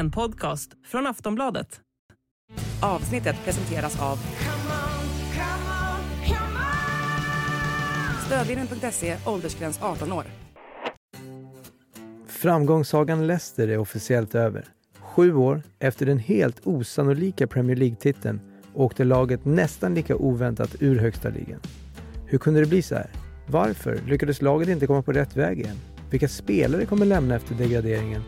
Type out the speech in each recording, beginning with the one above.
En podcast från Aftonbladet. Avsnittet presenteras av Stödlinjen.se, åldersgräns 18 år. Framgångssagan Leicester är officiellt över. Sju år efter den helt osannolika Premier League-titeln åkte laget nästan lika oväntat ur högsta ligan. Hur kunde det bli så här? Varför lyckades laget inte komma på rätt väg igen? Vilka spelare kommer lämna efter degraderingen?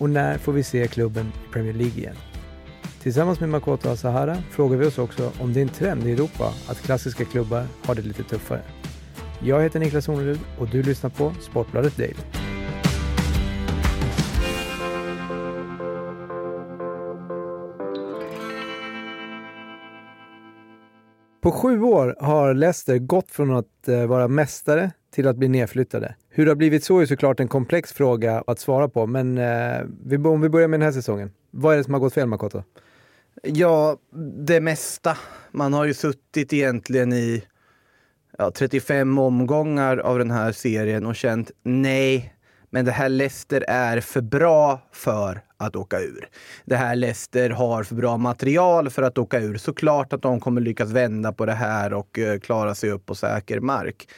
Och när får vi se klubben i Premier League igen? Tillsammans med Makoto Asahara frågar vi oss också om det är en trend i Europa att klassiska klubbar har det lite tuffare. Jag heter Niklas Hornerud och du lyssnar på Sportbladet Daily. På sju år har Leicester gått från att eh, vara mästare till att bli nedflyttade. Hur det har blivit så är såklart en komplex fråga att svara på, men eh, om vi börjar med den här säsongen. Vad är det som har gått fel, Makoto? Ja, det mesta. Man har ju suttit egentligen i ja, 35 omgångar av den här serien och känt nej, men det här Leicester är för bra för att åka ur. Det här Leicester har för bra material för att åka ur. Såklart att de kommer lyckas vända på det här och eh, klara sig upp på säker mark.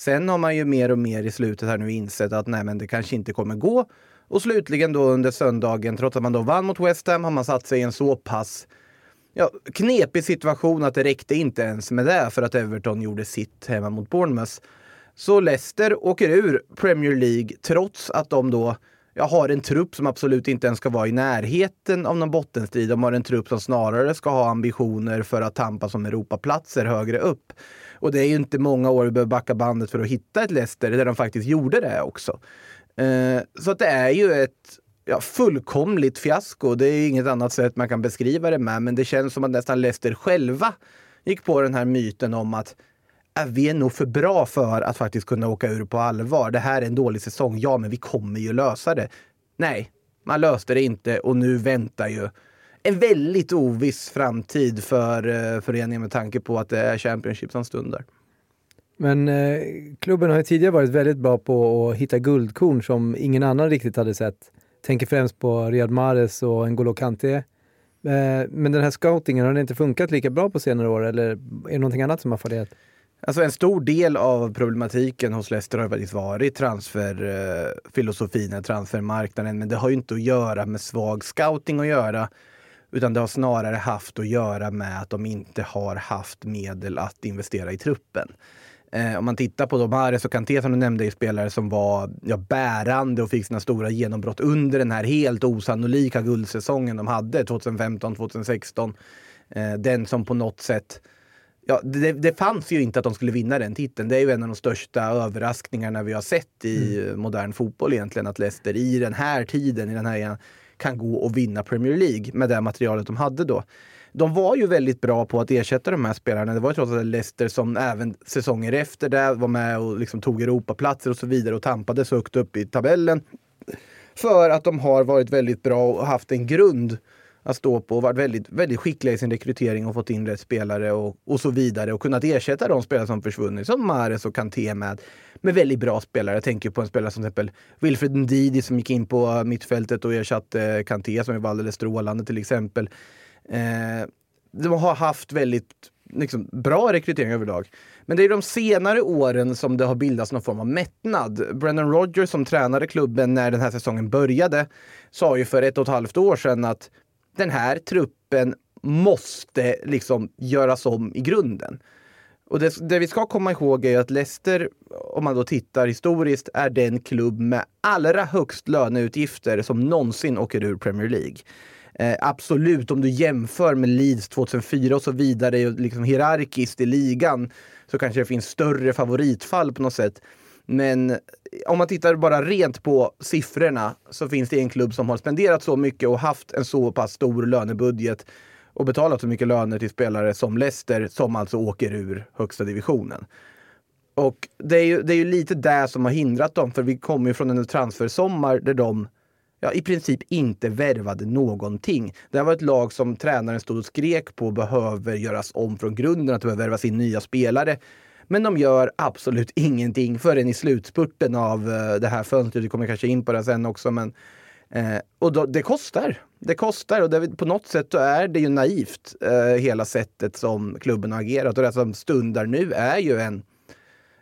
Sen har man ju mer och mer i slutet här nu insett att nej, men det kanske inte kommer gå. Och slutligen då under söndagen, trots att man då vann mot West Ham, har man satt sig i en så pass ja, knepig situation att det räckte inte ens med det för att Everton gjorde sitt hemma mot Bournemouth. Så Leicester åker ur Premier League trots att de då ja, har en trupp som absolut inte ens ska vara i närheten av någon bottenstrid. De har en trupp som snarare ska ha ambitioner för att tampas om Europaplatser högre upp. Och det är ju inte många år vi behöver backa bandet för att hitta ett Leicester där de faktiskt gjorde det också. Eh, så att det är ju ett ja, fullkomligt fiasko. Det är inget annat sätt man kan beskriva det med. Men det känns som att nästan Leicester själva gick på den här myten om att äh, vi är nog för bra för att faktiskt kunna åka ur på allvar. Det här är en dålig säsong. Ja, men vi kommer ju lösa det. Nej, man löste det inte och nu väntar ju en väldigt oviss framtid för uh, föreningen med tanke på att det är Championship som stundar. Men eh, klubben har ju tidigare varit väldigt bra på att hitta guldkorn som ingen annan riktigt hade sett. Tänker främst på Riyad Mahrez och N'Golo Kanté. Eh, men den här scoutingen, har den inte funkat lika bra på senare år eller är det någonting annat som har fallerat? Alltså en stor del av problematiken hos Leicester har faktiskt varit transferfilosofin, eh, transfermarknaden. Men det har ju inte att göra med svag scouting att göra. Utan det har snarare haft att göra med att de inte har haft medel att investera i truppen. Eh, om man tittar på då Mahrez och Kanté som du nämnde är spelare som var ja, bärande och fick sina stora genombrott under den här helt osannolika guldsäsongen de hade 2015-2016. Eh, den som på något sätt Ja, det, det, fanns ju inte att de skulle vinna den titeln. Det är ju en av de största överraskningarna vi har sett i mm. modern fotboll egentligen. Att Leicester i den här tiden, i den här kan gå och vinna Premier League med det materialet de hade då de var ju väldigt bra på att ersätta de här spelarna. Det var ju trots allt Leicester som även säsonger efter det var med och liksom tog Europaplatser och så vidare och tampades högt upp i tabellen. För att de har varit väldigt bra och haft en grund att stå på och varit väldigt, väldigt skickliga i sin rekrytering och fått in rätt spelare och, och så vidare och kunnat ersätta de spelare som försvunnit som Mares och Kanté med, med väldigt bra spelare. Jag tänker på en spelare som till exempel Wilfred Ndidi som gick in på mittfältet och ersatte Kanté som var alldeles strålande till exempel. Eh, de har haft väldigt liksom, bra rekrytering överlag. Men det är de senare åren som det har bildats någon form av mättnad. Brendan Rodgers som tränade klubben när den här säsongen började sa ju för ett och ett halvt år sedan att den här truppen måste liksom göras om i grunden. Och det, det, vi ska komma ihåg är att Leicester, om man då tittar historiskt, är den klubb med allra högst löneutgifter som någonsin åker ur Premier League. Eh, absolut, om du jämför med Leeds 2004 och så vidare, liksom hierarkiskt i ligan, så kanske det finns större favoritfall på något sätt. Men om man tittar bara rent på siffrorna så finns det en klubb som har spenderat så mycket och haft en så pass stor lönebudget och betalat så mycket löner till spelare som Leicester som alltså åker ur högsta divisionen. Och det är ju, det är ju lite det som har hindrat dem, för vi kommer ju från en transfersommar där de ja, i princip inte värvade någonting. Det här var ett lag som tränaren stod och skrek på behöver göras om från grunden, att det behöver värvas in nya spelare. Men de gör absolut ingenting förrän i slutspurten av eh, det här fönstret. Vi kommer kanske in på det sen också, men Eh, och då, det kostar. Det kostar och det, på något sätt så är det ju naivt, eh, hela sättet som klubben har agerat. Och det som stundar nu är ju en,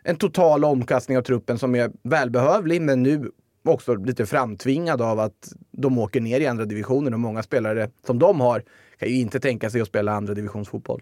en total omkastning av truppen som är välbehövlig, men nu också lite framtvingad av att de åker ner i andra divisionen. och många spelare som de har kan ju inte tänka sig att spela andra divisionsfotboll.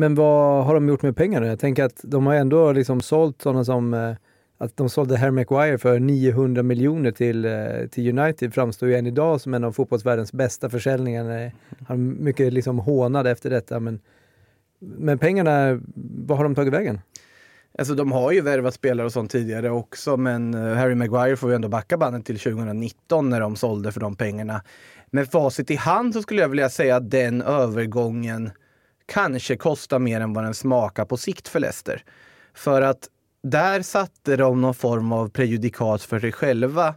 Men vad har de gjort med pengarna? Jag tänker att de har ändå liksom sålt sådana som eh, att de sålde Harry Maguire för 900 miljoner till, eh, till United framstår ju än idag som en av fotbollsvärldens bästa försäljningar. Eh, Han är mycket liksom hånad efter detta men, men pengarna, vad har de tagit vägen? Alltså de har ju värvat spelare och sånt tidigare också, men Harry Maguire får ju ändå backa bandet till 2019 när de sålde för de pengarna. Med facit i hand så skulle jag vilja säga att den övergången kanske kosta mer än vad den smakar på sikt för Leicester. För att där satte de någon form av prejudikat för sig själva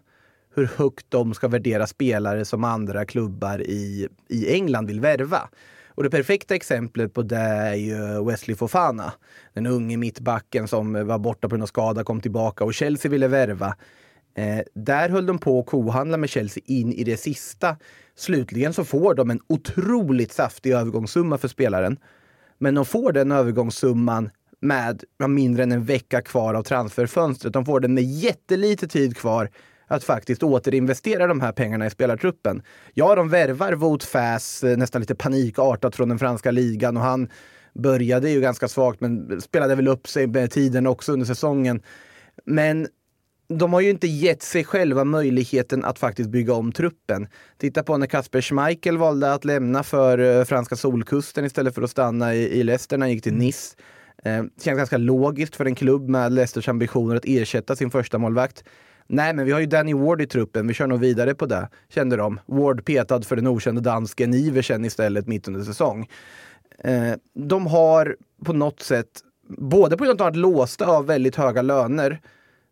hur högt de ska värdera spelare som andra klubbar i, i England vill värva. Och det perfekta exemplet på det är ju Wesley Fofana. Den unge mittbacken som var borta på grund av skada, kom tillbaka och Chelsea ville värva. Eh, där höll de på att kohandla med Chelsea in i det sista. Slutligen så får de en otroligt saftig övergångssumma för spelaren. Men de får den övergångssumman med mindre än en vecka kvar av transferfönstret. De får den med jättelite tid kvar att faktiskt återinvestera de här pengarna i spelartruppen. Ja, de värvar Wout Fass eh, nästan lite panikartat från den franska ligan och han började ju ganska svagt men spelade väl upp sig med tiden också under säsongen. Men de har ju inte gett sig själva möjligheten att faktiskt bygga om truppen. Titta på när Kasper Schmeichel valde att lämna för eh, franska solkusten istället för att stanna i, i Leicester när han gick till Nice. Eh, känns ganska logiskt för en klubb med Leicesters ambitioner att ersätta sin första målvakt. Nej, men vi har ju Danny Ward i truppen. Vi kör nog vidare på det, kände de. Ward petad för den okände dansken Iversen istället mitt under säsong. Eh, de har på något sätt, både på grund av att de har låsta av väldigt höga löner,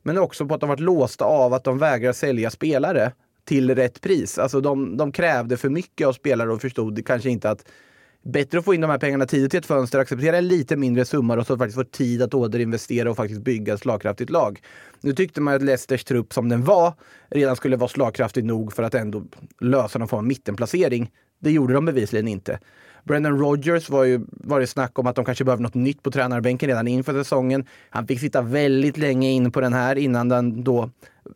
men också på att de varit låsta av att de vägrar sälja spelare till rätt pris. Alltså de, de krävde för mycket av spelare och förstod kanske inte att bättre att få in de här pengarna tidigt i ett fönster, acceptera en lite mindre summa och så faktiskt få tid att återinvestera och faktiskt bygga ett slagkraftigt lag. Nu tyckte man att Leicesters trupp som den var redan skulle vara slagkraftig nog för att ändå lösa någon form av mittenplacering. Det gjorde de bevisligen inte. Brendan Rodgers var ju var det snack om att de kanske behöver något nytt på tränarbänken redan inför säsongen. Han fick sitta väldigt länge in på den här innan den då,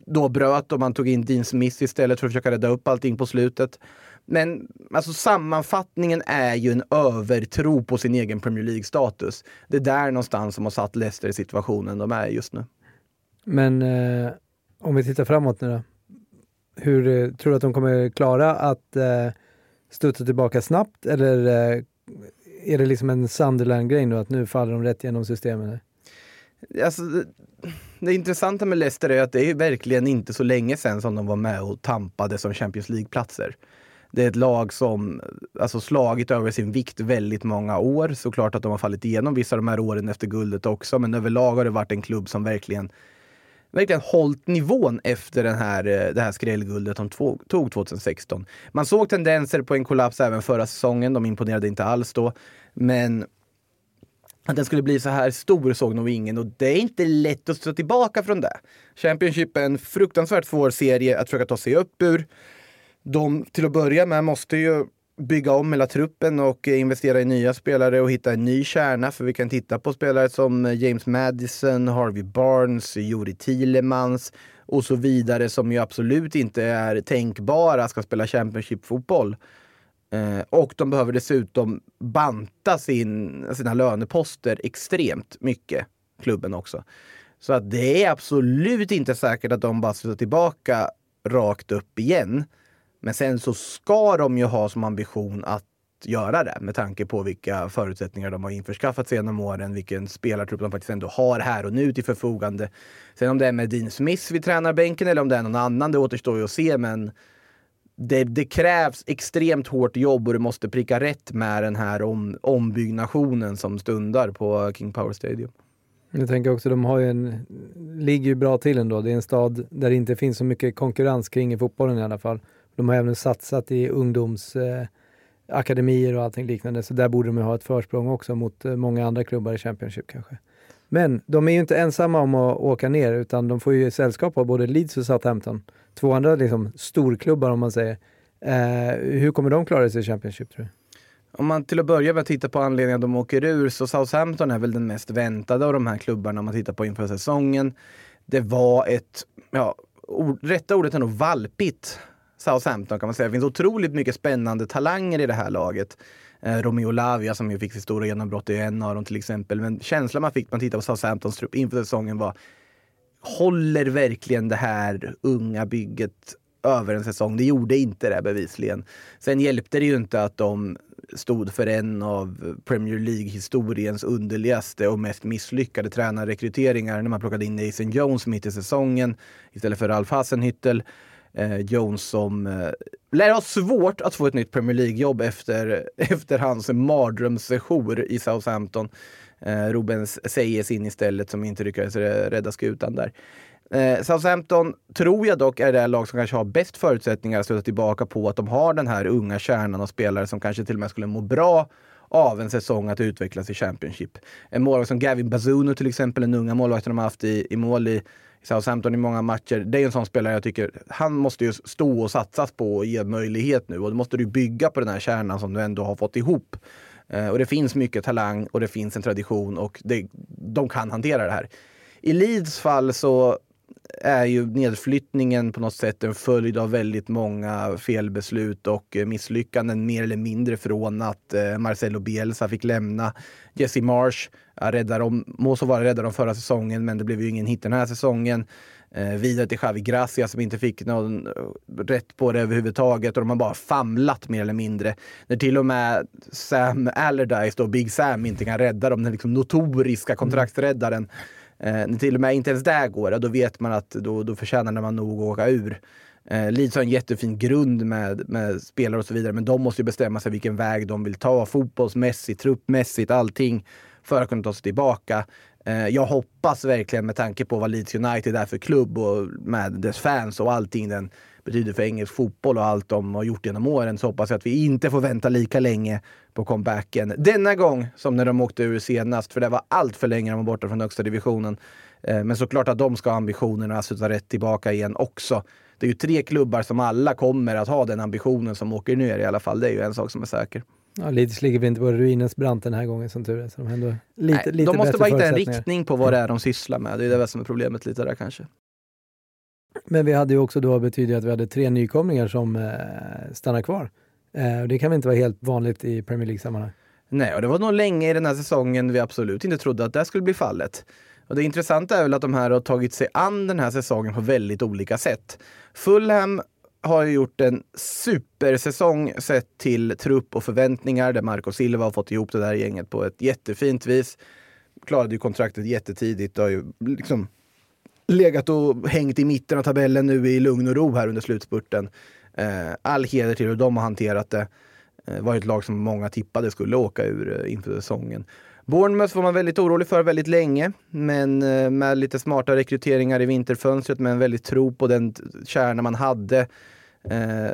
då bröt och man tog in Dean Smith istället för att försöka rädda upp allting på slutet. Men alltså sammanfattningen är ju en övertro på sin egen Premier League-status. Det är där någonstans som har satt Leicester i situationen de är just nu. Men eh, om vi tittar framåt nu då. Hur eh, tror du att de kommer klara att eh, studsa tillbaka snabbt eller eh, är det liksom en Sunderland-grej nu att nu faller de rätt igenom systemet? Alltså, det, det intressanta med Leicester är att det är verkligen inte så länge sedan som de var med och tampade som Champions League-platser. Det är ett lag som alltså slagit över sin vikt väldigt många år. Såklart att de har fallit igenom vissa av de här åren efter guldet också, men överlag har det varit en klubb som verkligen verkligen hållit nivån efter den här, eh, det här skrällguldet de tog 2016. Man såg tendenser på en kollaps även förra säsongen. De imponerade inte alls då. Men att den skulle bli så här stor såg nog ingen och det är inte lätt att stå tillbaka från det. Championship är en fruktansvärt svår serie att försöka ta sig upp ur. De till att börja med måste ju bygga om hela truppen och investera i nya spelare och hitta en ny kärna. För vi kan titta på spelare som James Madison, Harvey Barnes, Juri Thielemans och så vidare som ju absolut inte är tänkbara ska spela Championship-fotboll. Eh, och de behöver dessutom banta sin, sina löneposter extremt mycket, klubben också. Så att det är absolut inte säkert att de bara slutar tillbaka rakt upp igen. Men sen så ska de ju ha som ambition att göra det med tanke på vilka förutsättningar de har införskaffat sig genom åren, vilken spelartrupp de faktiskt ändå har här och nu till förfogande. Sen om det är med Dean Smith vid tränarbänken eller om det är någon annan, det återstår ju att se. Men det, det, krävs extremt hårt jobb och du måste pricka rätt med den här om, ombyggnationen som stundar på King Power Stadium. Jag tänker också, de har ju en, ligger ju bra till ändå. Det är en stad där det inte finns så mycket konkurrens kring i fotbollen i alla fall. De har även satsat i ungdomsakademier eh, och allting liknande, så där borde de ha ett försprång också mot eh, många andra klubbar i Championship kanske. Men de är ju inte ensamma om att åka ner, utan de får ju sällskap av både Leeds och Southampton. Två andra liksom, storklubbar om man säger. Eh, hur kommer de klara sig i Championship tror du? Om man till att börja med tittar på anledningen att de åker ur så Southampton är väl den mest väntade av de här klubbarna om man tittar på inför säsongen. Det var ett, ja, ord, rätta ordet är nog valpigt Southampton kan man säga. Det finns otroligt mycket spännande talanger i det här laget. Eh, Romeo Lavia som ju fick sitt stora genombrott är en av dem till exempel. Men känslan man fick när man tittade på Southamptons trupp inför säsongen var Håller verkligen det här unga bygget över en säsong? Det gjorde inte det bevisligen. Sen hjälpte det ju inte att de stod för en av Premier League-historiens underligaste och mest misslyckade tränarrekryteringar när man plockade in Nathan Jones mitt i säsongen istället för Ralf Hasenhüttel. Eh, Jones som eh, lär ha svårt att få ett nytt Premier League-jobb efter, efter hans mardrömssejour i Southampton. Eh, Rubens Seyes in istället som inte lyckades rädda skutan där. Eh, Southampton tror jag dock är det lag som kanske har bäst förutsättningar att sluta tillbaka på att de har den här unga kärnan av spelare som kanske till och med skulle må bra av en säsong att utvecklas i Championship. En målvakt som Gavin Bazuno till exempel, en unga målvakten de har haft i, i mål i Southampton i många matcher. Det är en sån spelare jag tycker, han måste ju stå och satsas på och ge möjlighet nu och då måste du bygga på den här kärnan som du ändå har fått ihop. Eh, och det finns mycket talang och det finns en tradition och det, de kan hantera det här. I Leeds fall så är ju nedflyttningen på något sätt en följd av väldigt många felbeslut och eh, misslyckanden mer eller mindre från att eh, Marcelo Bielsa fick lämna. Jesse Marsh räddar dem, må så vara räddade dem förra säsongen men det blev ju ingen hit den här säsongen. Eh, vidare till Javi Gracia som inte fick någon eh, rätt på det överhuvudtaget och de har bara famlat mer eller mindre. När till och med Sam Allardyce, då, Big Sam, inte kan rädda dem, den liksom notoriska kontraktsräddaren. Eh, när till och med inte ens där går, då vet man att då, då förtjänar man nog att åka ur. Eh, Leeds har en jättefin grund med, med spelare och så vidare, men de måste ju bestämma sig vilken väg de vill ta fotbollsmässigt, truppmässigt, allting för att kunna ta sig tillbaka. Eh, jag hoppas verkligen med tanke på vad Leeds United är för klubb och med dess fans och allting den betyder för engelsk fotboll och allt de har gjort genom åren så hoppas jag att vi inte får vänta lika länge på comebacken denna gång som när de åkte ur senast, för det var allt för länge de var borta från högsta divisionen. Eh, men såklart att de ska ha ambitionerna att sluta rätt tillbaka igen också. Det är ju tre klubbar som alla kommer att ha den ambitionen som åker ner i alla fall. Det är ju en sak som är säker. Ja, Leeds ligger väl inte på ruinens brant den här gången som tur är. Så de, ändå lite, Nej, lite de måste bara hitta en riktning på vad det är de sysslar med. Det är det som är problemet lite där kanske. Men vi hade ju också då betydligt att vi hade tre nykomlingar som eh, stannar kvar. Eh, det kan väl inte vara helt vanligt i Premier League-sammanhang? Nej, och det var nog länge i den här säsongen vi absolut inte trodde att det skulle bli fallet. Och det intressanta är väl att de här har tagit sig an den här säsongen på väldigt olika sätt. Fulham har ju gjort en supersäsong sett till trupp och förväntningar där Marco Silva har fått ihop det där gänget på ett jättefint vis. Klarade ju kontraktet jättetidigt och har ju liksom legat och hängt i mitten av tabellen nu i lugn och ro här under slutspurten. Eh, all heder till hur de har hanterat det. Eh, var ett lag som många tippade skulle åka ur eh, inför säsongen. Bournemouth var man väldigt orolig för väldigt länge, men eh, med lite smarta rekryteringar i vinterfönstret med en väldigt tro på den kärna man hade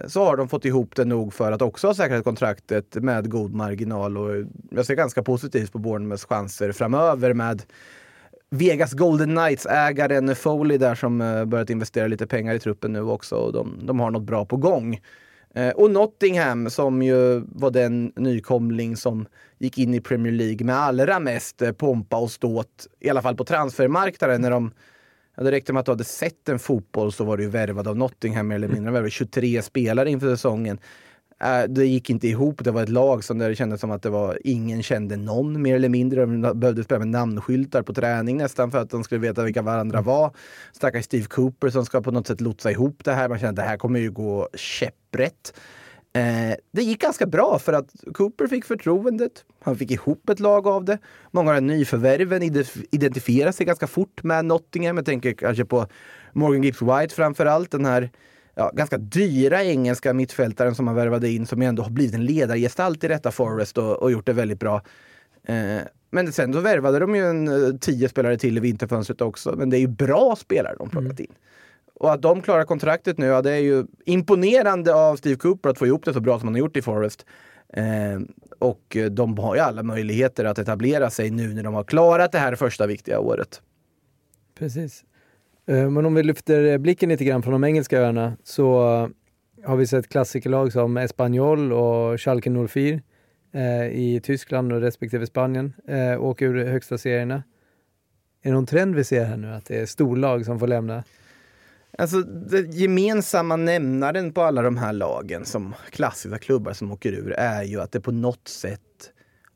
så har de fått ihop det nog för att också ha säkrat kontraktet med god marginal. Och jag ser ganska positivt på Bournemouths chanser framöver med Vegas Golden Knights-ägaren Foley där som eh, börjat investera lite pengar i truppen nu också. Och de, de har något bra på gång. Eh, och Nottingham som ju var den nykomling som gick in i Premier League med allra mest eh, pompa och ståt, i alla fall på transfermarknaden när de Ja, det räckte med att du hade sett en fotboll så var du ju värvad av Nottingham mer eller mindre. De värvade 23 spelare inför säsongen. Eh, det gick inte ihop. Det var ett lag som där det kändes som att det var ingen kände någon mer eller mindre. De behövde spela med namnskyltar på träning nästan för att de skulle veta vilka varandra var. Stackars Steve Cooper som ska på något sätt lotsa ihop det här. Man kände att det här kommer ju gå käpprätt. Eh, det gick ganska bra för att Cooper fick förtroendet. Han fick ihop ett lag av det. Många av nyförvärven identifierar sig ganska fort med Nottingham. Jag tänker kanske på Morgan Gibbs White framför allt. Den här ja, ganska dyra engelska mittfältaren som man värvade in som ändå har blivit en ledargestalt i detta Forest och, och gjort det väldigt bra. Eh, men sen så värvade de ju en eh, tio spelare till i vinterfönstret också. Men det är ju bra spelare de plockat mm. in. Och att de klarar kontraktet nu, ja, det är ju imponerande av Steve Cooper att få ihop det så bra som han har gjort i Forest. Eh, och de har ju alla möjligheter att etablera sig nu när de har klarat det här första viktiga året. Precis. Eh, men om vi lyfter eh, blicken lite grann från de engelska öarna så eh, har vi sett klassikerlag som Espanyol och Schalke 04 i Tyskland och respektive Spanien åka ur högsta serierna. Är det någon trend vi ser här nu att det är storlag som får lämna? Alltså den gemensamma nämnaren på alla de här lagen som klassiska klubbar som åker ur är ju att det på något sätt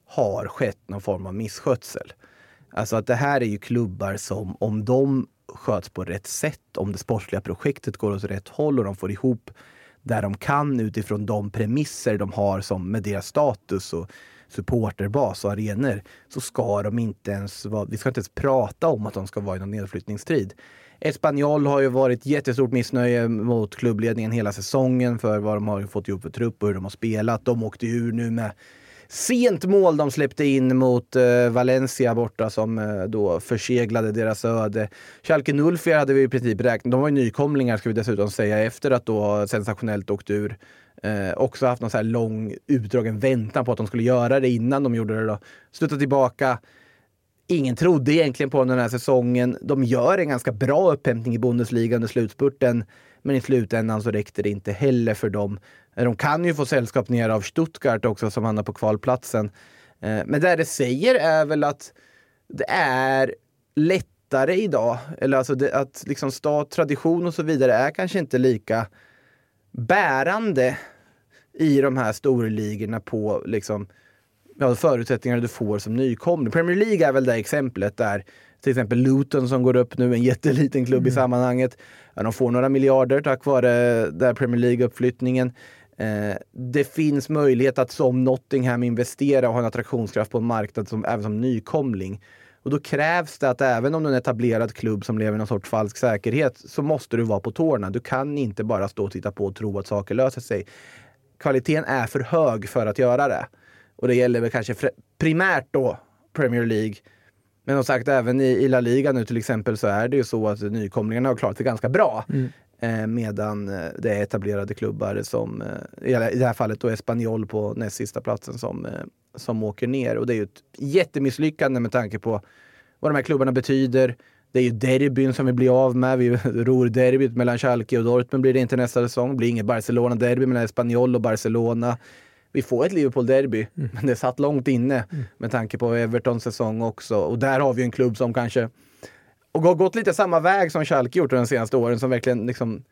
har skett någon form av misskötsel. Alltså att det här är ju klubbar som om de sköts på rätt sätt, om det sportsliga projektet går åt rätt håll och de får ihop där de kan utifrån de premisser de har som med deras status och supporterbas och arenor så ska de inte ens vara, vi ska inte ens prata om att de ska vara i någon nedflyttningstrid. Espanyol har ju varit jättestort missnöje mot klubbledningen hela säsongen för vad de har fått ihop för trupp och hur de har spelat. De åkte ur nu med sent mål de släppte in mot eh, Valencia borta som eh, då förseglade deras öde. Schalke 04 hade vi i princip räknat, de var ju nykomlingar ska vi dessutom säga efter att då sensationellt åkt ur. Eh, också haft någon så här lång utdragen väntan på att de skulle göra det innan de gjorde det. Då. Sluta tillbaka. Ingen trodde egentligen på den här säsongen. De gör en ganska bra upphämtning i Bundesliga under slutspurten. Men i slutändan så räckte det inte heller för dem. De kan ju få sällskap ner av Stuttgart också som hamnar på kvalplatsen. Eh, men det det säger är väl att det är lättare idag. Eller alltså det, att liksom stat, tradition och så vidare är kanske inte lika bärande i de här storligorna på liksom, ja, förutsättningar du får som nykomling. Premier League är väl det exemplet där till exempel Luton som går upp nu, en jätteliten klubb mm. i sammanhanget. Ja, de får några miljarder tack vare där Premier League-uppflyttningen. Eh, det finns möjlighet att som Nottingham investera och ha en attraktionskraft på en marknad som, även som nykomling. Och då krävs det att även om du är en etablerad klubb som lever i någon sorts falsk säkerhet så måste du vara på tårna. Du kan inte bara stå och titta på och tro att saker löser sig. Kvaliteten är för hög för att göra det. Och det gäller väl kanske primärt då Premier League. Men som sagt, även i, i La Liga nu till exempel så är det ju så att nykomlingarna har klarat sig ganska bra. Mm. Eh, medan eh, det är etablerade klubbar som, eh, i det här fallet då Espanyol på näst sista platsen som, som åker ner. Och det är ju ett jättemisslyckande med tanke på vad de här klubbarna betyder. Det är ju derbyn som vi blir av med. Vi ror derbyt mellan Schalke och Dortmund blir det inte nästa säsong. Det blir inget Barcelona-derby mellan Espanyol och Barcelona. Vi får ett Liverpool-derby, mm. men det satt långt inne mm. med tanke på Evertons säsong också. Och där har vi en klubb som kanske och har gått lite samma väg som Schalke gjort de senaste åren som verkligen liksom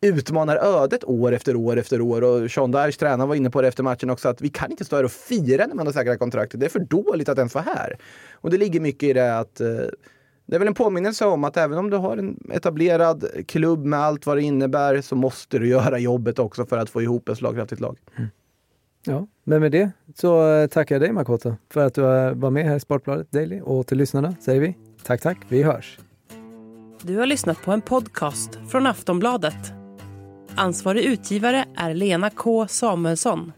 utmanar ödet år efter år efter år. Och Sean Dyche, tränaren, var inne på det efter matchen också att vi kan inte stå här och fira när man har säkrat kontraktet. Det är för dåligt att ens vara här. Och det ligger mycket i det att eh, det är väl en påminnelse om att även om du har en etablerad klubb med allt vad det innebär så måste du göra jobbet också för att få ihop ett slagkraftigt lag. Mm. Ja, men med det så eh, tackar jag dig Makoto för att du eh, var med här i Sportbladet Daily och till lyssnarna säger vi tack, tack, vi hörs. Du har lyssnat på en podcast från Aftonbladet. Ansvarig utgivare är Lena K Samuelsson.